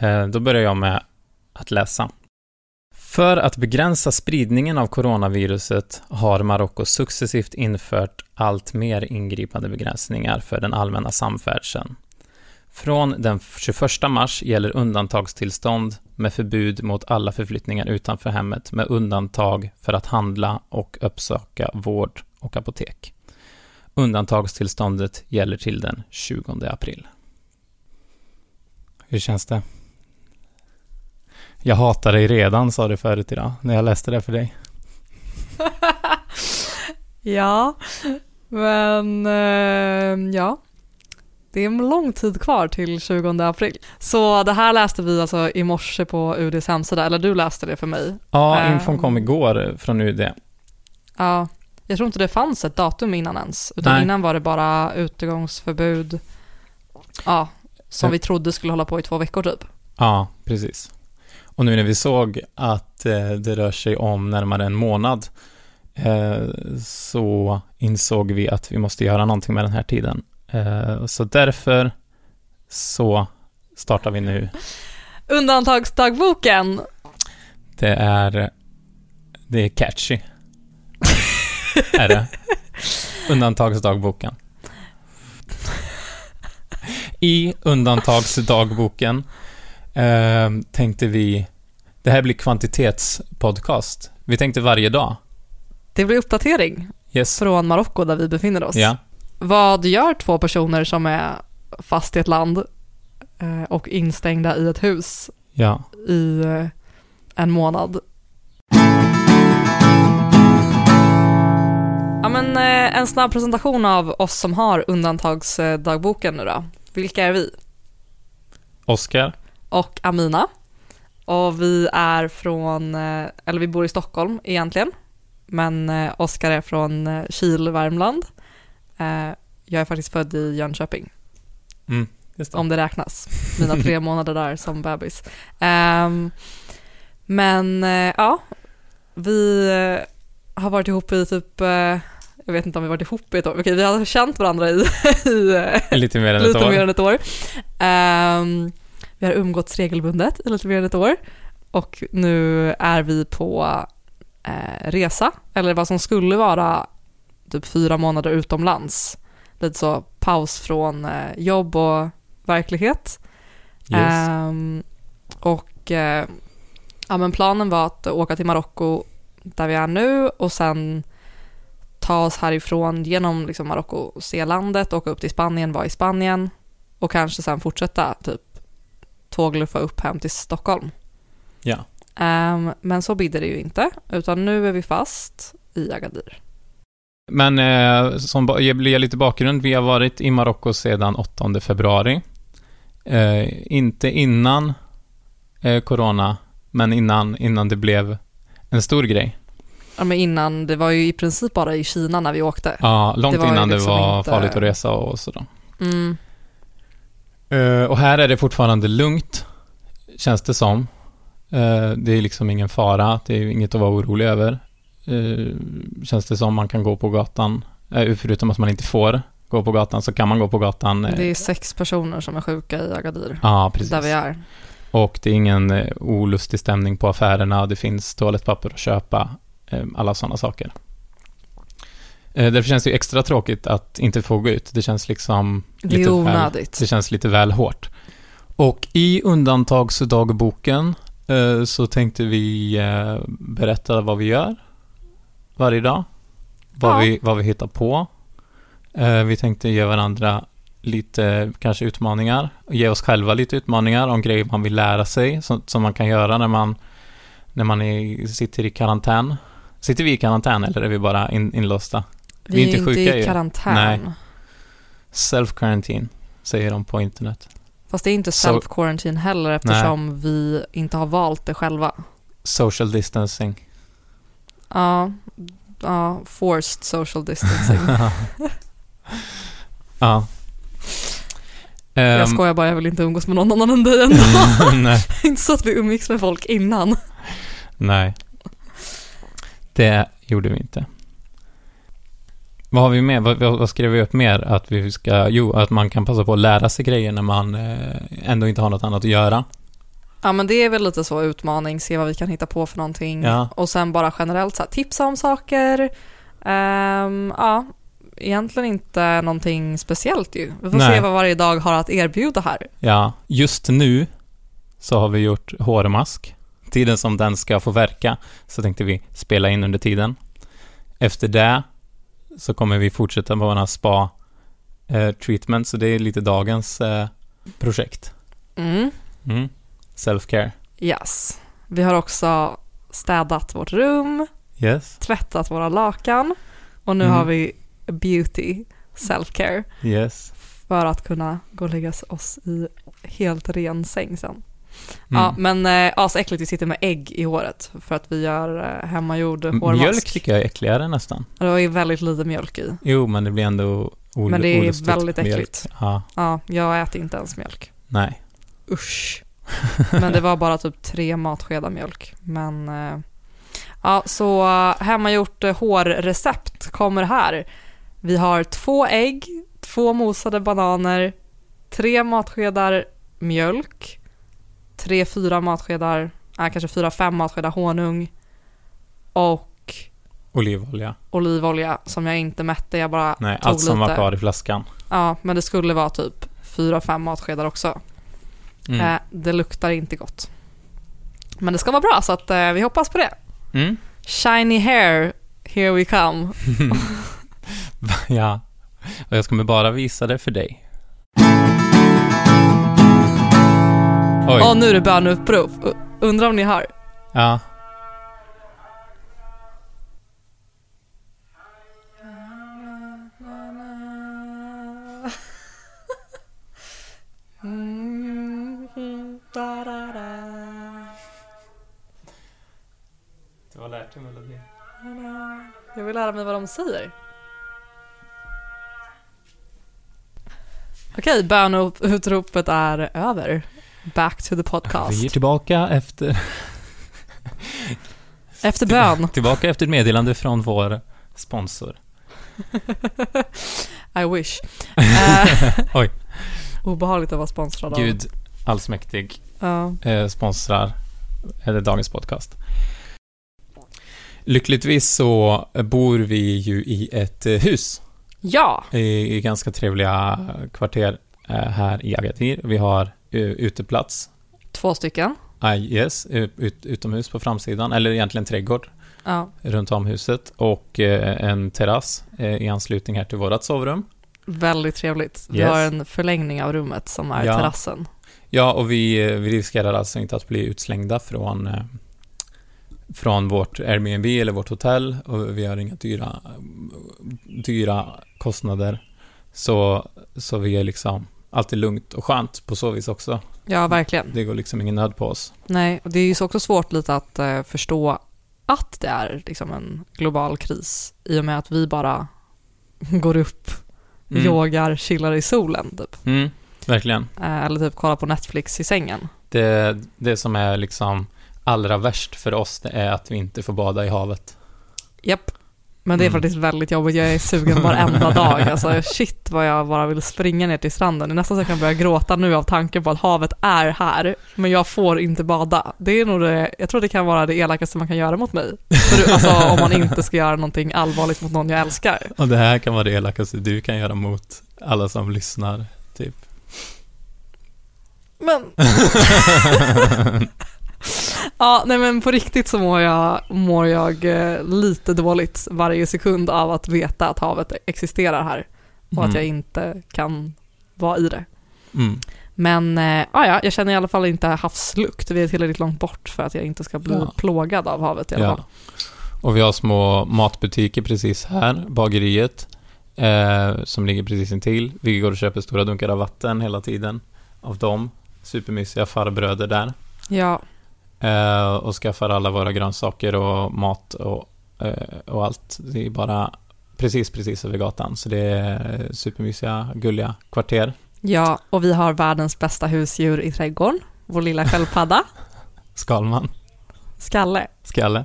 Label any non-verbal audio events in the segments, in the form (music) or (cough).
Eh, då börjar jag med att läsa. För att begränsa spridningen av coronaviruset har Marocko successivt infört allt mer ingripande begränsningar för den allmänna samfärdseln. Från den 21 mars gäller undantagstillstånd med förbud mot alla förflyttningar utanför hemmet med undantag för att handla och uppsöka vård och apotek. Undantagstillståndet gäller till den 20 april. Hur känns det? Jag hatar dig redan, sa du förut idag, när jag läste det för dig. (laughs) Ja, men eh, ja. Det är en lång tid kvar till 20 april. Så det här läste vi alltså i morse på UDs hemsida, eller du läste det för mig. Ja, Ehm. infon kom igår från UD. Ja, jag tror inte det fanns ett datum innan ens, utan Nej. innan var det bara utegångsförbud, ja, som Ja. vi trodde skulle hålla på i två veckor typ. Ja, precis. Och nu när vi såg att eh, det rör sig om närmare en månad eh, så insåg vi att vi måste göra någonting med den här tiden. Eh, så därför så startar vi nu. Undantagsdagboken! Det är, det är catchy. (laughs) är det? Undantagsdagboken. I undantagsdagboken eh, tänkte vi, det här blir kvantitetspodcast. Vi tänkte varje dag. Det blir uppdatering Yes. från Marocko där vi befinner oss. Ja. Vad gör två personer som är fast i ett land eh, och instängda i ett hus Ja. i eh, en månad? Ja, men eh, en snabb presentation av oss som har undantagsdagboken nu då. Vilka är vi? Oskar. Och Amina. Och vi är från, eh, eller vi bor i Stockholm egentligen, men eh, Oskar är från eh, Kil, Värmland. Jag är faktiskt född i Jönköping. Mm, just det. om det räknas. Mina tre (laughs) månader där som bebis. Ehm, men ja, vi har varit ihop i typ, jag vet inte om vi varit ihop i ett år, okej vi har känt varandra i, (laughs) i Lite mer än ett lite år. mer än ett år. Ehm, vi har umgåtts regelbundet i lite mer än ett år och nu är vi på eh, resa, eller vad som skulle vara typ fyra månader utomlands. Lite så paus från eh, jobb och verklighet. Yes. Ehm, och eh, ja, men planen var att åka till Marocko där vi är nu och sen ta oss härifrån genom liksom Marocko och se landet, åka upp till Spanien, vara i Spanien och kanske sen fortsätta typ tågluffa upp hem till Stockholm. Ja. Ehm, men så bidde det ju inte, utan nu är vi fast i Agadir. Men eh, som jag blir lite bakgrund, vi har varit i Marocko sedan 8 februari. Eh, inte innan eh, corona, men innan, innan det blev en stor grej. Ja, men innan, det var ju i princip bara i Kina när vi åkte. Ja, långt Det innan liksom det var inte- farligt att resa och sådär. Mm. Eh, och här är det fortfarande lugnt, känns det som. Eh, det är liksom ingen fara, det är inget att vara orolig över. Eh, känns det som man kan gå på gatan, förutom att man inte får gå på gatan, så kan man gå på gatan. Det är sex personer som är sjuka i Agadir, Ja, precis. där vi är. Och det är ingen olustig stämning på affärerna, det finns toalettpapper att köpa, alla sådana saker. Eh, därför känns det ju extra tråkigt att inte få gå ut. Det känns liksom Det är väl, onödigt. det känns lite väl hårt. Och i undantagsdagboken eh, så tänkte vi eh, berätta vad vi gör varje dag. Vad, Ja. vi, vad vi hittar på. Vi tänkte ge varandra lite kanske utmaningar. Ge oss själva lite utmaningar om grejer man vill lära sig. Som, som man kan göra när man, när man är, sitter i karantän. Sitter vi i karantän eller är vi bara in, inlåsta? Vi är inte sjuka i ju. karantän. Nej. Self-quarantine, säger de på internet. Fast det är inte self-quarantine heller eftersom vi inte har valt det själva. Social distancing. Ja, ja forced social distancing. (laughs) ja. jag Ehm, skojar bara, jag vill inte umgås med någon annan än dig ändå. (laughs) nej, (laughs) inte så att vi umgicks med folk innan. nej. Det gjorde vi inte. Vad har vi med? Vad, vad skrev vi upp mer? Att vi ska, jo, att man kan passa på att lära sig grejer när man eh, ändå inte har något annat att göra. Ja men det är väl lite så utmaning, se vad vi kan hitta på för någonting. Ja. Och sen bara generellt så här, tipsa om saker. Ehm, ja, egentligen inte någonting speciellt ju. Vi får Nej. se vad varje dag har att erbjuda här. Ja, just nu så har vi gjort hårmask. Tiden som den ska få verka så tänkte vi spela in under tiden. Efter det så kommer vi fortsätta med våra spa eh, treatment, så det är lite dagens eh, projekt. Mm. Mm. Self-care. Yes. Vi har också städat vårt rum, Yes, tvättat våra lakan och nu Mm. har vi beauty, self-care yes. för att kunna gå och lägga oss i helt ren säng sen. Mm. Ja, men äh, asäckligt, vi sitter med ägg i håret för att vi gör äh, hemmagjord hårmask. Mjölk tycker jag är äckligare nästan. Det är väldigt lite mjölk i. Jo, men det blir ändå ol- Men det är olustigt väldigt äckligt. Ja, Ja, jag äter inte ens mjölk. nej. Usch. Men det var bara typ tre matskedar mjölk. Men eh, ja, så eh, hemmagjort eh, hårrecept kommer här. Vi har två ägg, två mosade bananer, tre matskedar mjölk, tre, fyra matskedar, äh, kanske fyra, fem matskedar honung och Olivolja. olivolja som jag inte mätte, jag bara Nej, tog allt som lite. var kvar i flaskan. Ja, men det skulle vara typ fyra, fem matskedar också. Mm. Eh, det luktar inte gott. Men det ska vara bra så att eh, vi hoppas på det. Mm. Shiny hair, here we come. (laughs) ja. Och jag kommer bara visa det för dig. Oj. Och nu är det böneutrop. Undrar om ni hör? Ja. Du har lärt dig melodin. Jag vill lära mig vad de säger. Okej, böneutropet är över. Back to the Vi är podcast. tillbaka efter, (laughs) Efter bön. tillbaka efter ett meddelande från vår sponsor. (laughs) I wish. (laughs) Eh, Oj. Obehagligt att vara sponsrad av. Gud allsmäktig Ja. eh, sponsrar eh, dagens podcast. Lyckligtvis så bor vi ju i ett eh, hus ja, i, ganska trevliga kvarter eh, här i Agadir. Vi har eh, uteplats, två stycken. ah, yes, ut, ut, utomhus på framsidan, eller egentligen trädgård Ja. runt om huset och eh, en terrass eh, i anslutning här till vårt sovrum. Väldigt trevligt. Vi Yes. har en förlängning av rummet som är Ja. terrassen. Ja, och vi, eh, vi riskerar alltså inte att bli utslängda från, eh, från vårt Airbnb eller vårt hotell och vi har inga dyra, dyra kostnader. Så, så vi är liksom alltid lugnt och skönt på så vis också. Ja, verkligen. Det går liksom ingen nöd på oss. Nej, och det är ju så också svårt lite att eh, förstå att det är liksom en global kris i och med att vi bara går upp, Mm. yogar, chillar i solen typ. Mm, verkligen. Eh, eller typ kollar på Netflix i sängen. Det, det som är liksom allra värst för oss, det är att vi inte får bada i havet. Japp. Men det är Mm. faktiskt väldigt jobbigt. Jag är sugen varenda (laughs) dag. Alltså shit vad jag bara vill springa ner till stranden. Det är nästan så jag kan börja gråta nu av tanken på att havet är här. Men jag får inte bada. Det är nog det, jag tror det kan vara det elakaste man kan göra mot mig. För, alltså om man inte ska göra någonting allvarligt mot någon jag älskar. Och det här kan vara det elakaste du kan göra mot alla som lyssnar, typ. Men... (laughs) (laughs) ja, nej men på riktigt så mår jag, mår jag eh, lite dåligt varje sekund av att veta att havet existerar här och att Mm. jag inte kan vara i det. Mm. Men ah, ja, jag känner i alla fall inte havslukt. Vi är tillräckligt långt bort för att jag inte ska bli Ja. plågad av havet i alla Ja. fall. Och vi har små matbutiker precis här, bageriet, eh, som ligger precis intill. Vi går och köper stora dunkar av vatten hela tiden av dem. Supermysiga farbröder där. Ja, Eh, och skaffar alla våra grönsaker och mat och, eh, och allt. Det är bara precis, precis över gatan. Så det är supermysiga, gulliga kvarter. ja, och vi har världens bästa husdjur i trädgården. Vår lilla (laughs) sköldpadda, Skalman, Skalle, skalle.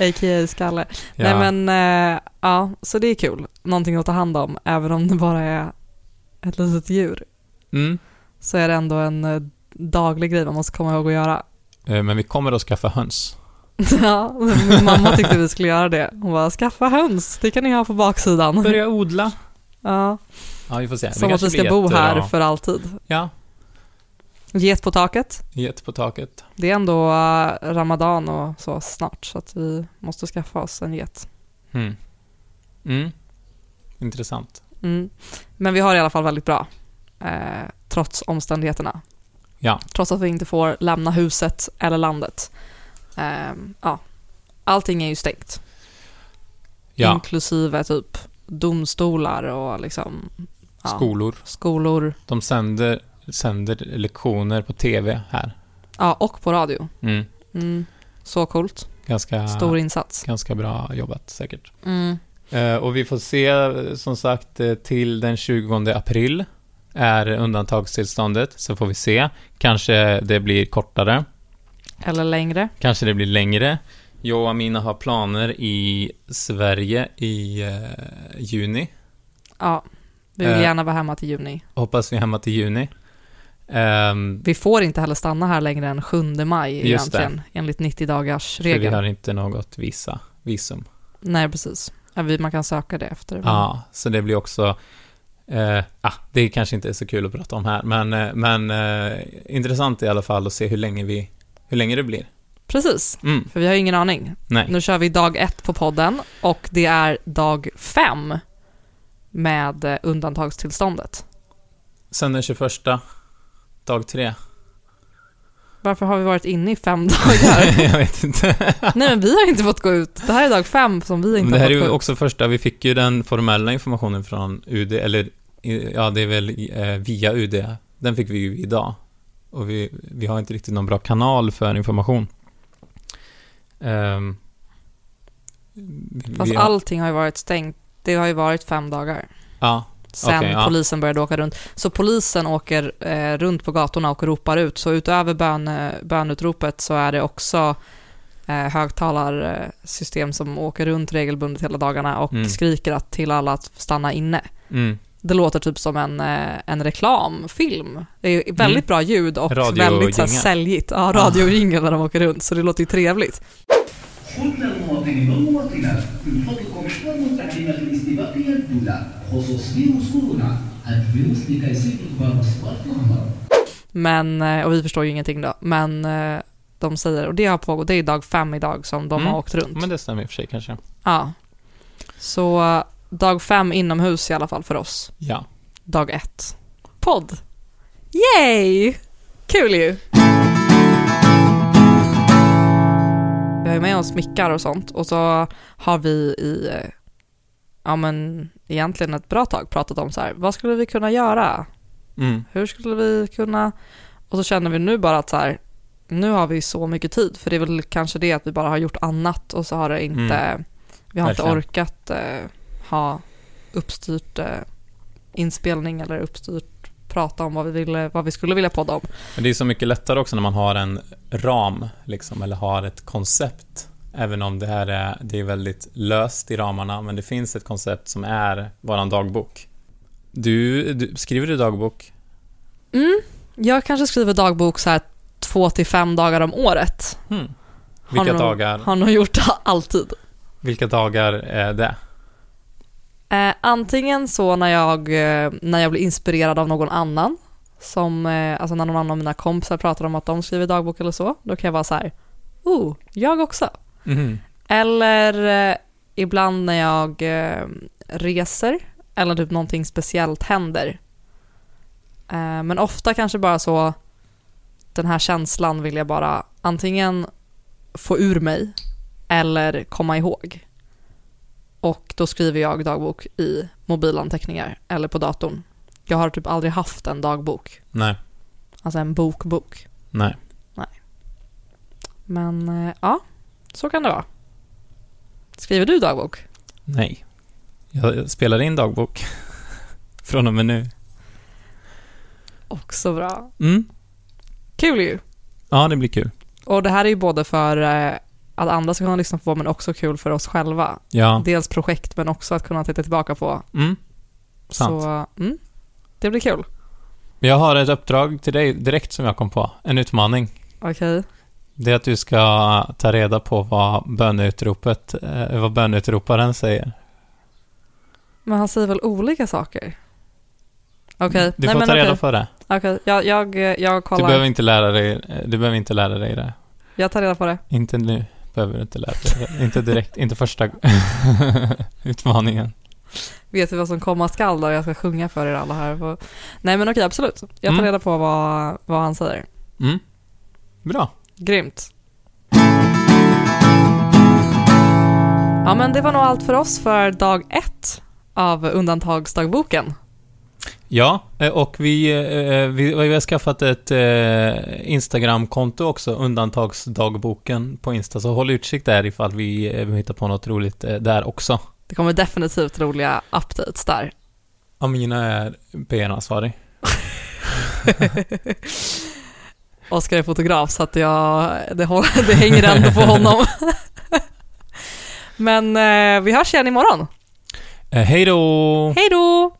a.k.a. Skalle. Ja. Nej men, eh, ja, så det är kul. Någonting att ta hand om, även om det bara är ett litet djur. Mm. Så är det ändå en eh, daglig grej man måste komma ihåg att göra. Eh, Men vi kommer att skaffa höns. (laughs) Ja, min mamma tyckte vi skulle göra det. Hon bara, skaffa höns, det kan ni ha på baksidan. (laughs) Börja odla. Ja, Ja, vi får se. Som att vi ska bo här och- för alltid. Ja, Get på taket. get på taket. Det är ändå eh, ramadan och så snart, så att vi måste skaffa oss en get. Mm. Mm. Intressant. Mm. Men vi har i alla fall väldigt bra, eh, trots omständigheterna. Ja. Trots att vi inte får lämna huset eller landet. Eh, ja. Allting är ju stängt, Ja, inklusive typ domstolar och liksom ja, skolor. skolor. De sänder, sänder lektioner på TV här. Ja, och på radio. Mm. Mm. Så coolt. Ganska, Stor insats. ganska bra jobbat säkert. Mm. Eh, och vi får se, eh, som sagt, eh, till den 20 april är undantagstillståndet, så får vi se. Kanske det blir kortare, Eller längre. kanske det blir längre. Jag och Amina har planer i Sverige i eh, juni. Ja, vi vill Eh. gärna vara hemma till juni. Hoppas vi är hemma till juni. Ehm, Vi får inte heller stanna här längre än 7 maj det. egentligen, enligt 90 dagars för vi regeln. har inte något visa, visum. Nej, precis. Man kan söka det efter. Ja, så det blir också... Eh, ah, det kanske inte är så kul att prata om här, men, eh, men eh, intressant i alla fall att se hur länge, vi, hur länge det blir. Precis, Mm, för vi har ingen aning. nej. Nu kör vi dag ett på podden och det är dag fem med eh, undantagstillståndet. Sen den 21, dag tre. Varför har vi varit inne i fem (laughs) dagar? (laughs) jag vet inte. Nej, men vi har inte fått gå ut. Det här är dag fem som vi inte Men det har här är fått ju gå ut. också första, vi fick ju den formella informationen från UD, eller ja, det är väl eh, via UD. Den fick vi ju idag. Och vi, vi har inte riktigt någon bra kanal för information. Vi- Fast har- allting har ju varit stängt. Det har ju varit fem dagar. Ja, Sen ja. polisen började åka runt. Så polisen åker eh, runt på gatorna och ropar ut. Så utöver bön, eh, bönutropet så är det också eh, högtalarsystem som åker runt regelbundet hela dagarna och Mm. skriker att, till alla att stanna inne. mm det låter typ som en, eh, en reklamfilm. Det är väldigt mm. bra ljud och radio väldigt så här, säljigt. Ja, radioringen ah. när de åker runt, så det låter ju trevligt. Men, eh, och vi förstår ju ingenting då, men eh, de säger, och det har pågått, det är dag fem idag som de mm. har åkt runt. Men det stämmer i och för sig kanske. Ja. Så dag fem inomhus i alla fall för oss. Ja. Dag ett. Podd. Yay! Kul ju! Vi har ju med oss mickar och sånt och så har vi i, eh, ja men egentligen ett bra tag pratat om så här, vad skulle vi kunna göra? Mm. Hur skulle vi kunna... Och så känner vi nu bara att så här, nu har vi så mycket tid, för det är väl kanske det att vi bara har gjort annat och så har det inte, Mm. vi har Verkligen. inte orkat eh, ha uppstyrt eh, inspelning eller uppstyrt prata om vad vi, ville, vad vi skulle vilja podda om. Men det är så mycket lättare också när man har en ram, liksom, eller har ett koncept. Även om det här är, det är väldigt löst i ramarna, men det finns ett koncept som är våran dagbok. Du, du skriver du dagbok? Mm, jag kanske skriver dagbok så här två till fem dagar om året. Har Vilka nog- dagar, Har nog gjort (laughs) alltid. vilka dagar är det? Eh, antingen så när jag, eh, när jag blir inspirerad av någon annan, som, eh, alltså när någon annan av mina kompisar pratar om att de skriver dagbok eller så, då kan jag vara så här, oh, jag också. Mhm. Eller eh, ibland när jag eh, reser, eller typ någonting speciellt händer. Eh, men ofta kanske bara så, den här känslan vill jag bara antingen få ur mig, eller komma ihåg. Och då skriver jag dagbok i mobilanteckningar eller på datorn. Jag har typ aldrig haft en dagbok, Nej, alltså en bokbok. nej. Men eh, ja, så kan det vara. Skriver du dagbok? Nej. Jag spelar in dagbok. (laughs) Från och med nu. Också bra. Mm. Kul ju. Ja, det blir kul. Och det här är ju både för att andra ska kunna lyssna på men också kul för oss själva. Ja. Dels projekt men också att kunna titta tillbaka på. Mm. Sant. Så mm, det blir kul. Jag har ett uppdrag till dig direkt som jag kom på. En utmaning. Okej. Det är att du ska ta reda på vad böneutropet, eh, vad böneutroparen säger. Men han säger väl olika saker? Okej, Du nej får men ta reda okej. på det. Okej, jag, jag, jag Du kollar. behöver inte lära dig, eh, du behöver inte lära dig det. Jag tar reda på det. Inte nu behöver du inte lära dig. (laughs) Inte direkt, inte första (laughs) utmaningen. Vet du vad som komma skall då? Jag ska sjunga för er alla här. Nej men okej, absolut. Jag tar Mm. reda på vad, vad han säger. Mm. Bra. Grymt. Ja men det var nog allt för oss för dag ett av undantagsdagboken. Ja, eh, och vi, eh, vi, vi har skaffat ett eh, Instagramkonto också, undantagsdagboken på Insta, så håll utkik där ifall vi hittar på något roligt där också. Det kommer definitivt roliga updates där. Amina är PR-ansvarig. (laughs) Oskar är fotograf så att jag, det, (laughs) det hänger ändå på honom. (laughs) Men vi hörs igen imorgon. Eh, hej då! Hej då!